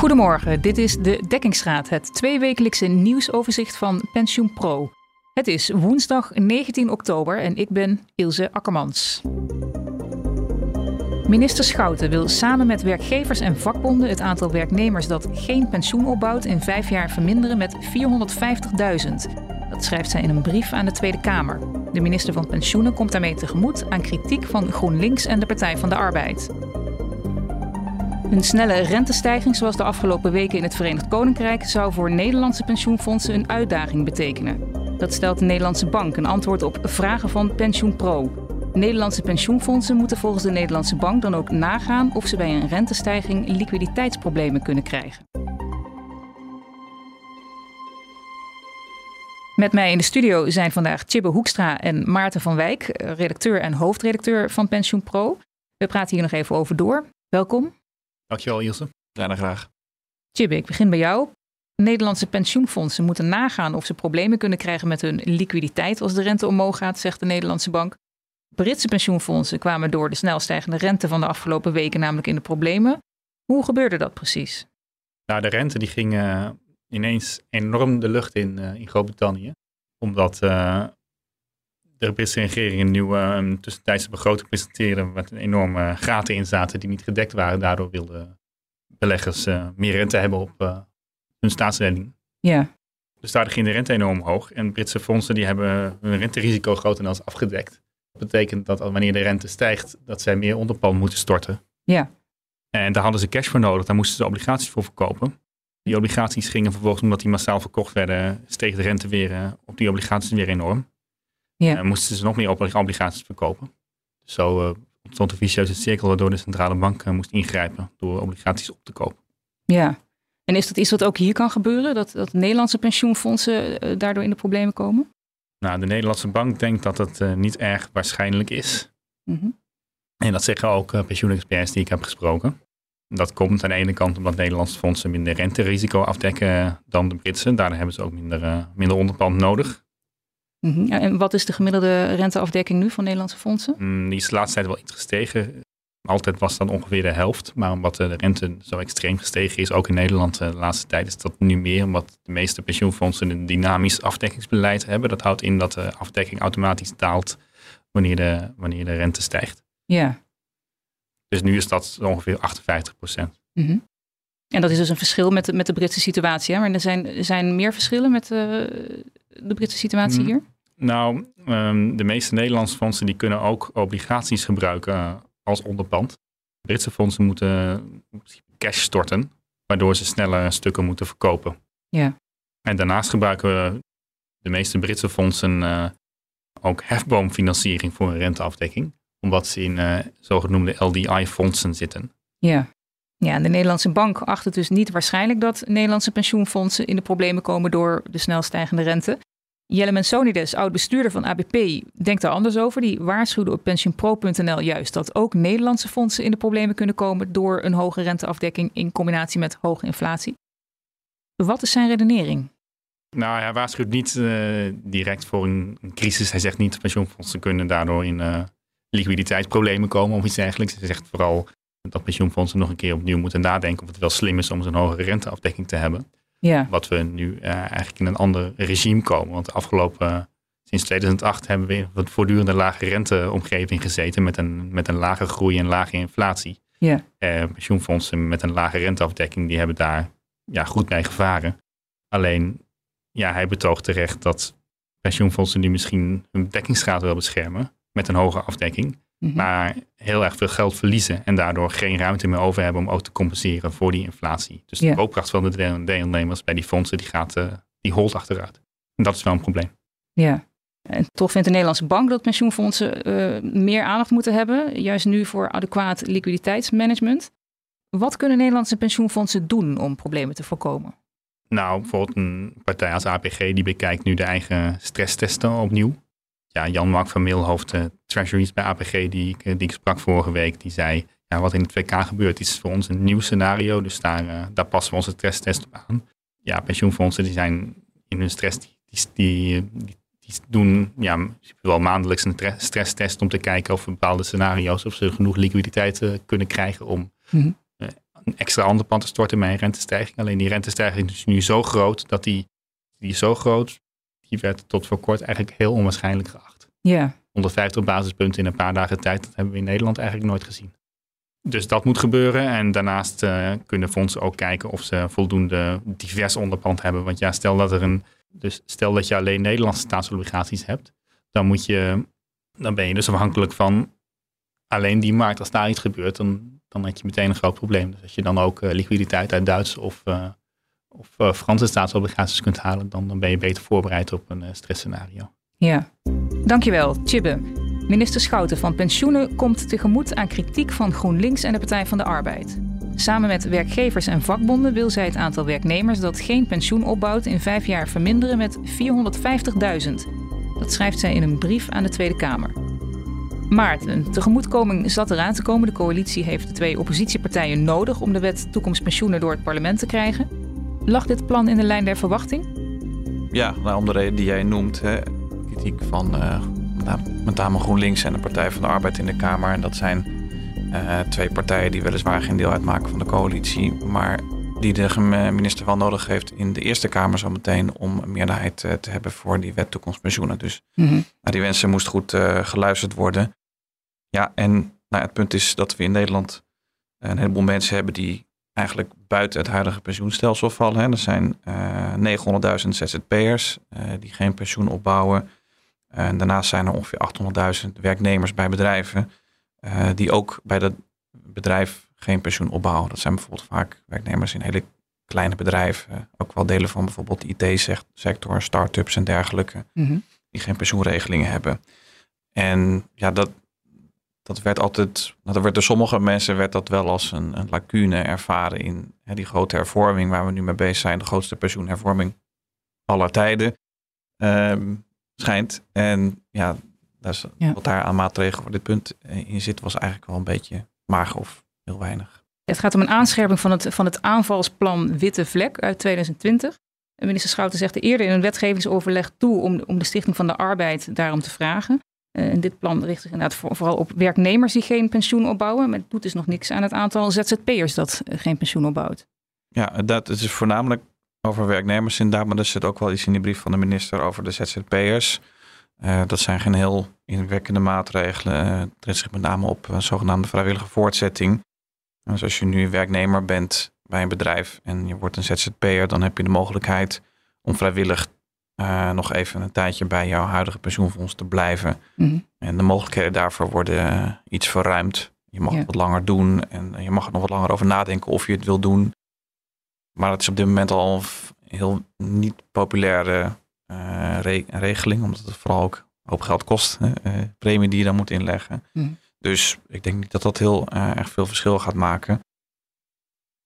Goedemorgen, dit is de Dekkingsraad, het tweewekelijkse nieuwsoverzicht van PensioenPro. Het is woensdag 19 oktober en ik ben Ilse Akkermans. Minister Schouten wil samen met werkgevers en vakbonden het aantal werknemers dat geen pensioen opbouwt in vijf jaar verminderen met 450.000. Dat schrijft zij in een brief aan de Tweede Kamer. De minister van Pensioenen komt daarmee tegemoet aan kritiek van GroenLinks en de Partij van de Arbeid. Een snelle rentestijging zoals de afgelopen weken in het Verenigd Koninkrijk zou voor Nederlandse pensioenfondsen een uitdaging betekenen. Dat stelt de Nederlandse Bank een antwoord op vragen van PensioenPro. Nederlandse pensioenfondsen moeten volgens de Nederlandse Bank dan ook nagaan of ze bij een rentestijging liquiditeitsproblemen kunnen krijgen. Met mij in de studio zijn vandaag Chibbe Hoekstra en Maarten van Wijk, redacteur en hoofdredacteur van PensioenPro. We praten hier nog even over door. Welkom. Dankjewel Ilse. Bijna graag. Chibbe, ik begin bij jou. Nederlandse pensioenfondsen moeten nagaan of ze problemen kunnen krijgen met hun liquiditeit als de rente omhoog gaat, zegt de Nederlandse bank. Britse pensioenfondsen kwamen door de snel stijgende rente van de afgelopen weken namelijk in de problemen. Hoe gebeurde dat precies? Nou, de rente die ging uh, ineens enorm de lucht in uh, in Groot-Brittannië. Omdat uh, de Britse regering een nieuwe tussentijdse begroting presenteerde met een enorme gaten in zaten die niet gedekt waren. Daardoor wilden beleggers meer rente hebben op hun staatslening. Ja. Dus daar ging de rente enorm hoog. En Britse fondsen die hebben hun renterisico grotendeels afgedekt. Dat betekent dat wanneer de rente stijgt, dat zij meer onderpand moeten storten. Ja. En daar hadden ze cash voor nodig. Daar moesten ze obligaties voor verkopen. Die obligaties gingen vervolgens, omdat die massaal verkocht werden, steeg de rente weer uh, op die obligaties weer enorm. Ja. En moesten ze nog meer obligaties verkopen. Dus zo uh, ontstond een vicieuze cirkel waardoor de centrale bank uh, moest ingrijpen door obligaties op te kopen. Ja. En is dat iets wat ook hier kan gebeuren? Dat, dat Nederlandse pensioenfondsen daardoor in de problemen komen? Nou, de Nederlandse bank denkt dat het uh, niet erg waarschijnlijk is. Mm -hmm. En dat zeggen ook uh, pensioenexperts die ik heb gesproken. Dat komt aan de ene kant omdat Nederlandse fondsen minder renterisico afdekken dan de Britse. Daardoor hebben ze ook minder, minder onderpand nodig. Mm -hmm. ja, en wat is de gemiddelde renteafdekking nu van Nederlandse fondsen? Mm, die is de laatste tijd wel iets gestegen. Altijd was dan ongeveer de helft. Maar omdat de rente zo extreem gestegen is, ook in Nederland de laatste tijd, is dat nu meer. Omdat de meeste pensioenfondsen een dynamisch afdekkingsbeleid hebben. Dat houdt in dat de afdekking automatisch daalt wanneer de, wanneer de rente stijgt. Ja. Dus nu is dat ongeveer 58 procent. Mm -hmm. En dat is dus een verschil met de, met de Britse situatie. Hè? Maar er zijn, er zijn meer verschillen met de, de Britse situatie hier? Nou, um, de meeste Nederlandse fondsen die kunnen ook obligaties gebruiken als onderpand. Britse fondsen moeten cash storten, waardoor ze snelle stukken moeten verkopen. Ja. En daarnaast gebruiken we de meeste Britse fondsen uh, ook hefboomfinanciering voor een renteafdekking, omdat ze in uh, zogenoemde LDI-fondsen zitten. Ja. Ja, en de Nederlandse bank acht het dus niet waarschijnlijk dat Nederlandse pensioenfondsen in de problemen komen door de snel stijgende rente. Jelle Mensonides, oud-bestuurder van ABP, denkt daar anders over. Die waarschuwde op pensioenpro.nl juist dat ook Nederlandse fondsen in de problemen kunnen komen door een hoge renteafdekking in combinatie met hoge inflatie. Wat is zijn redenering? Nou, hij waarschuwt niet uh, direct voor een, een, crisis. Hij zegt niet dat pensioenfondsen kunnen daardoor in uh, liquiditeitsproblemen komen of iets dergelijks. Hij zegt vooral dat pensioenfondsen nog een keer opnieuw moeten nadenken of het wel slim is om zo'n hogere renteafdekking te hebben. Ja. Wat we nu uh, eigenlijk in een ander regime komen. Want de afgelopen, uh, sinds 2008 hebben we in een voortdurende lage renteomgeving gezeten met een, met een lage groei en lage inflatie. Ja. Uh, pensioenfondsen met een lage renteafdekking, die hebben daar ja, goed mee gevaren. Alleen, ja, hij betoogt terecht dat pensioenfondsen nu misschien hun dekkingsgraad willen beschermen met een hoge afdekking. Mhm. Maar heel erg veel geld verliezen en daardoor geen ruimte meer over hebben om ook te compenseren voor die inflatie. Dus de koopkracht van de deelnemers bij die fondsen die gaat, uh, die holt achteruit. En dat is wel een probleem. Ja. En toch vindt de Nederlandse bank dat pensioenfondsen uh, meer aandacht moeten hebben, juist nu voor adequaat liquiditeitsmanagement. Wat kunnen Nederlandse pensioenfondsen doen om problemen te voorkomen? Nou, bijvoorbeeld een partij als APG die bekijkt nu de eigen stresstesten opnieuw. Ja, Jan-Mark van Meel, hoofd uh, Treasuries bij APG, die ik, die ik sprak vorige week, die zei, ja, wat in het WK gebeurt is voor ons een nieuw scenario. Dus daar, uh, daar passen we onze stresstest op aan. Ja, pensioenfondsen die zijn in hun stress, die, die, die, die doen ja, wel maandelijks een stresstest om te kijken of bepaalde scenario's, of ze genoeg liquiditeit kunnen krijgen om mm -hmm. een extra onderpand te storten bij een rentestijging. Alleen die rentestijging is nu zo groot dat die, die is zo groot, die werd tot voor kort eigenlijk heel onwaarschijnlijk geacht. Ja. 150 basispunten in een paar dagen tijd, dat hebben we in Nederland eigenlijk nooit gezien. Dus dat moet gebeuren. En daarnaast uh, kunnen fondsen ook kijken of ze voldoende divers onderpand hebben. Want ja, stel dat er een. Dus stel dat je alleen Nederlandse staatsobligaties hebt, dan moet je. Dan ben je dus afhankelijk van alleen die markt. Als daar iets gebeurt, dan, dan heb je meteen een groot probleem. Dus als je dan ook uh, liquiditeit uit Duitse of, uh, of Franse staatsobligaties kunt halen, dan, dan ben je beter voorbereid op een stressscenario. Ja, dankjewel, Chibbe. Minister Schouten van Pensioenen komt tegemoet aan kritiek van GroenLinks en de Partij van de Arbeid. Samen met werkgevers en vakbonden wil zij het aantal werknemers dat geen pensioen opbouwt in vijf jaar verminderen met 450.000. Dat schrijft zij in een brief aan de Tweede Kamer. Maart, een tegemoetkoming zat eraan te komen. De coalitie heeft de twee oppositiepartijen nodig om de wet toekomstpensioenen door het parlement te krijgen. Lag dit plan in de lijn der verwachting? Ja, nou, om de reden die jij noemt. Hè, kritiek van uh, met name GroenLinks en de Partij van de Arbeid in de Kamer. En dat zijn uh, twee partijen die weliswaar geen deel uitmaken van de coalitie, maar die de minister wel nodig heeft in de Eerste Kamer zo meteen om een meerderheid te hebben voor die wet toekomstpensioenen. Dus mm -hmm. naar die wensen moest goed uh, geluisterd worden. Ja, en nou, het punt is dat we in Nederland een heleboel mensen hebben die eigenlijk buiten het huidige pensioenstelsel vallen. Hè. Er zijn 900.000 ZZP'ers die geen pensioen opbouwen. En daarnaast zijn er ongeveer 800.000 werknemers bij bedrijven uh, die ook bij dat bedrijf geen pensioen opbouwen. Dat zijn bijvoorbeeld vaak werknemers in hele kleine bedrijven, ook wel delen van bijvoorbeeld de IT-sector, start-ups en dergelijke, mm die geen pensioenregelingen hebben. En ja, dat, dat werd altijd, nou, dat werd door sommige mensen werd dat wel als een, een lacune ervaren in hè, die grote hervorming waar we nu mee bezig zijn, de grootste pensioenhervorming aller tijden. Um, schijnt. En ja, wat daar aan maatregelen voor dit punt in zit, was eigenlijk wel een beetje mager of heel weinig. Het gaat om een aanscherping van het, van het aanvalsplan Witte Vlek uit 2020. Minister Schouten zegt eerder in een wetgevingsoverleg toe om, om de Stichting van de Arbeid daarom te vragen. Uh, en dit plan richt zich inderdaad vooral op werknemers die geen pensioen opbouwen. Maar het doet dus nog niks aan het aantal ZZP'ers dat uh, geen pensioen opbouwt. Ja, dat is voornamelijk over werknemers inderdaad, maar er zit ook wel iets in de brief van de minister over de ZZP'ers. Uh, dat zijn geen heel inwerkende maatregelen. Het richt zich met name op een zogenaamde vrijwillige voortzetting. Dus als je nu werknemer bent bij een bedrijf en je wordt een ZZP'er, dan heb je de mogelijkheid om vrijwillig uh, nog even een tijdje bij jouw huidige pensioenfonds te blijven. Mhm. En de mogelijkheden daarvoor worden iets verruimd. Je mag het wat langer doen en je mag er nog wat langer over nadenken of je het wil doen. Maar het is op dit moment al een heel niet populaire uh, regeling, omdat het vooral ook hoop geld kost. Uh, premie die je dan moet inleggen. Mm. Dus ik denk niet dat dat heel uh, erg veel verschil gaat maken.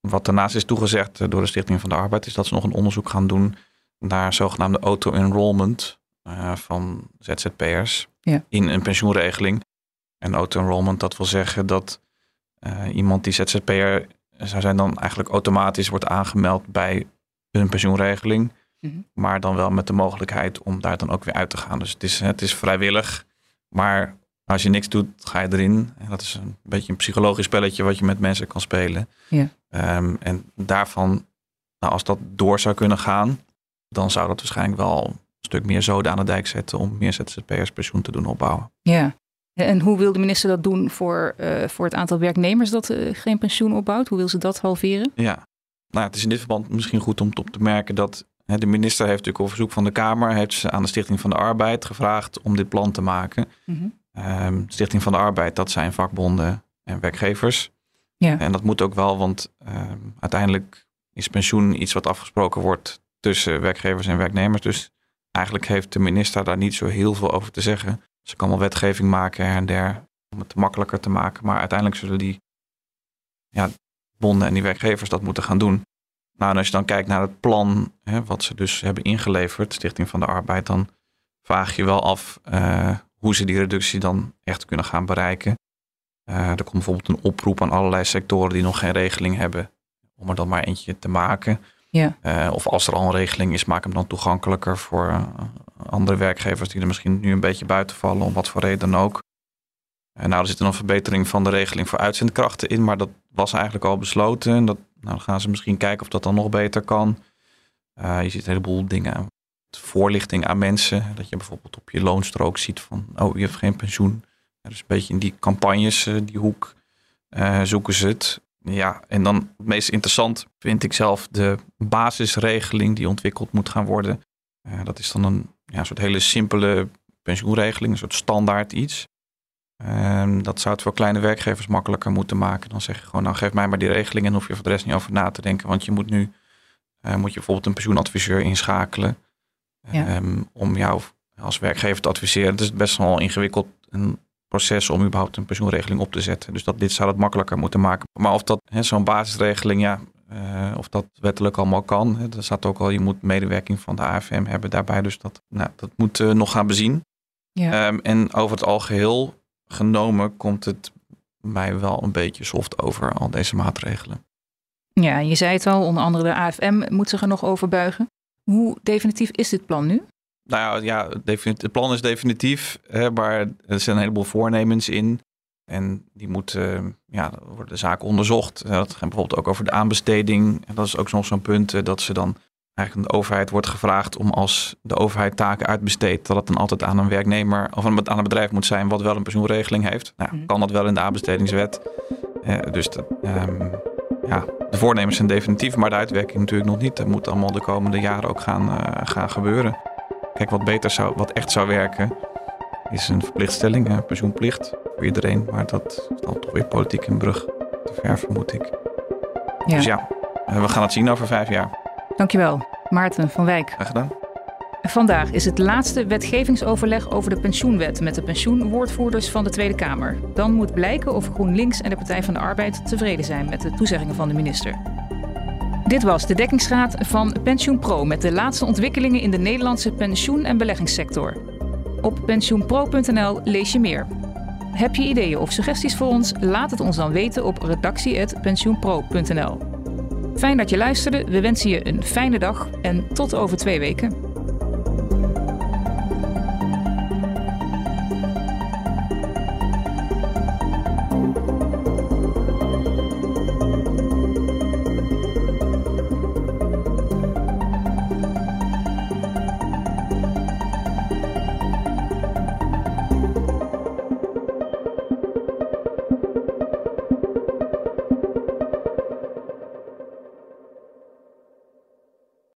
Wat daarnaast is toegezegd door de Stichting van de Arbeid, is dat ze nog een onderzoek gaan doen naar zogenaamde auto-enrollment van ZZP'ers ja. in een pensioenregeling. En auto-enrollment, dat wil zeggen dat iemand die ZZP'er zou zijn dan eigenlijk automatisch wordt aangemeld bij een pensioenregeling. Mhm. Maar dan wel met de mogelijkheid om daar dan ook weer uit te gaan. Dus het is, het is vrijwillig. Maar als je niks doet, ga je erin. En dat is een beetje een psychologisch spelletje wat je met mensen kan spelen. Ja. Um, en daarvan, nou, als dat door zou kunnen gaan, dan zou dat waarschijnlijk wel een stuk meer zoden aan de dijk zetten om meer ZZP'ers pensioen te doen opbouwen. Ja, en hoe wil de minister dat doen voor, uh, voor het aantal werknemers dat uh, geen pensioen opbouwt? Hoe wil ze dat halveren? Ja, nou, het is in dit verband misschien goed om op te merken dat hè, de minister heeft natuurlijk op verzoek van de Kamer heeft ze aan de Stichting van de Arbeid gevraagd om dit plan te maken. Mm -hmm. Stichting van de Arbeid, dat zijn vakbonden en werkgevers. Ja. En dat moet ook wel, want um, uiteindelijk is pensioen iets wat afgesproken wordt tussen werkgevers en werknemers. Dus eigenlijk heeft de minister daar niet zo heel veel over te zeggen. Ze kan wel wetgeving maken her en der om het makkelijker te maken. Maar uiteindelijk zullen die ja, bonden en die werkgevers dat moeten gaan doen. Nou, en als je dan kijkt naar het plan, hè, wat ze dus hebben ingeleverd, Stichting van de Arbeid, dan vraag je wel af uh, hoe ze die reductie dan echt kunnen gaan bereiken. Uh, er komt bijvoorbeeld een oproep aan allerlei sectoren die nog geen regeling hebben, om er dan maar eentje te maken. Ja. Uh, of als er al een regeling is, maak hem dan toegankelijker voor andere werkgevers die er misschien nu een beetje buiten vallen, om wat voor reden dan ook. En nou, er zit een verbetering van de regeling voor uitzendkrachten in, maar dat was eigenlijk al besloten. En dat, nou, dan gaan ze misschien kijken of dat dan nog beter kan. je ziet een heleboel dingen, voorlichting aan mensen. Dat je bijvoorbeeld op je loonstrook ziet van, oh, je hebt geen pensioen. Dus een beetje in die campagnes, die hoek, zoeken ze het. Ja, en dan het meest interessant vind ik zelf de basisregeling die ontwikkeld moet gaan worden. Uh, dat is dan een ja, soort hele simpele pensioenregeling, een soort standaard iets. Um, dat zou het voor kleine werkgevers makkelijker moeten maken. Dan zeg je gewoon, nou geef mij maar die regeling en hoef je voor de rest niet over na te denken. Want je moet nu, uh, moet je bijvoorbeeld een pensioenadviseur inschakelen. Ja. Um, om jou als werkgever te adviseren. Het is best wel ingewikkeld en proces om überhaupt een pensioenregeling op te zetten. Dus dat, dit zou het makkelijker moeten maken. Maar of dat zo'n basisregeling, ja, uh, of dat wettelijk allemaal kan. Hè, er staat ook al, je moet medewerking van de AFM hebben daarbij. Dus dat, nou, dat moet uh, nog gaan bezien. Ja. Um, en over het algeheel genomen komt het mij wel een beetje soft over, al deze maatregelen. Ja, je zei het al, onder andere de AFM moet zich er nog over buigen. Hoe definitief is dit plan nu? Nou ja, het plan is definitief, hè, maar er zijn een heleboel voornemens in. En die moeten, ja, worden de zaken onderzocht. Dat gaat bijvoorbeeld ook over de aanbesteding. En dat is ook nog zo'n punt dat ze dan eigenlijk de overheid wordt gevraagd om als de overheid taken uitbesteedt, dat het dan altijd aan een werknemer of aan een bedrijf moet zijn wat wel een pensioenregeling heeft. Nou, mhm. kan dat wel in de aanbestedingswet. Uh, dus de, um, ja, de voornemens zijn definitief, maar de uitwerking natuurlijk nog niet. Dat moet allemaal de komende jaren ook gaan, uh, gaan gebeuren. Kijk, wat beter zou, wat echt zou werken, is een verplichtstelling, een pensioenplicht voor iedereen. Maar dat is dan toch weer politiek een brug te ver, vermoed ik. Ja. Dus ja, eh, we gaan het zien over vijf jaar. Dankjewel, Maarten van Wijk. Graag gedaan. Vandaag is het laatste wetgevingsoverleg over de pensioenwet met de pensioenwoordvoerders van de Tweede Kamer. Dan moet blijken of GroenLinks en de Partij van de Arbeid tevreden zijn met de toezeggingen van de minister. Dit was de dekkingsraad van PensioenPro met de laatste ontwikkelingen in de Nederlandse pensioen- en beleggingssector. Op pensioenpro.nl lees je meer. Heb je ideeën of suggesties voor ons? Laat het ons dan weten op redactie.pensioenpro.nl. Fijn dat je luisterde. We wensen je een fijne dag en tot over twee weken.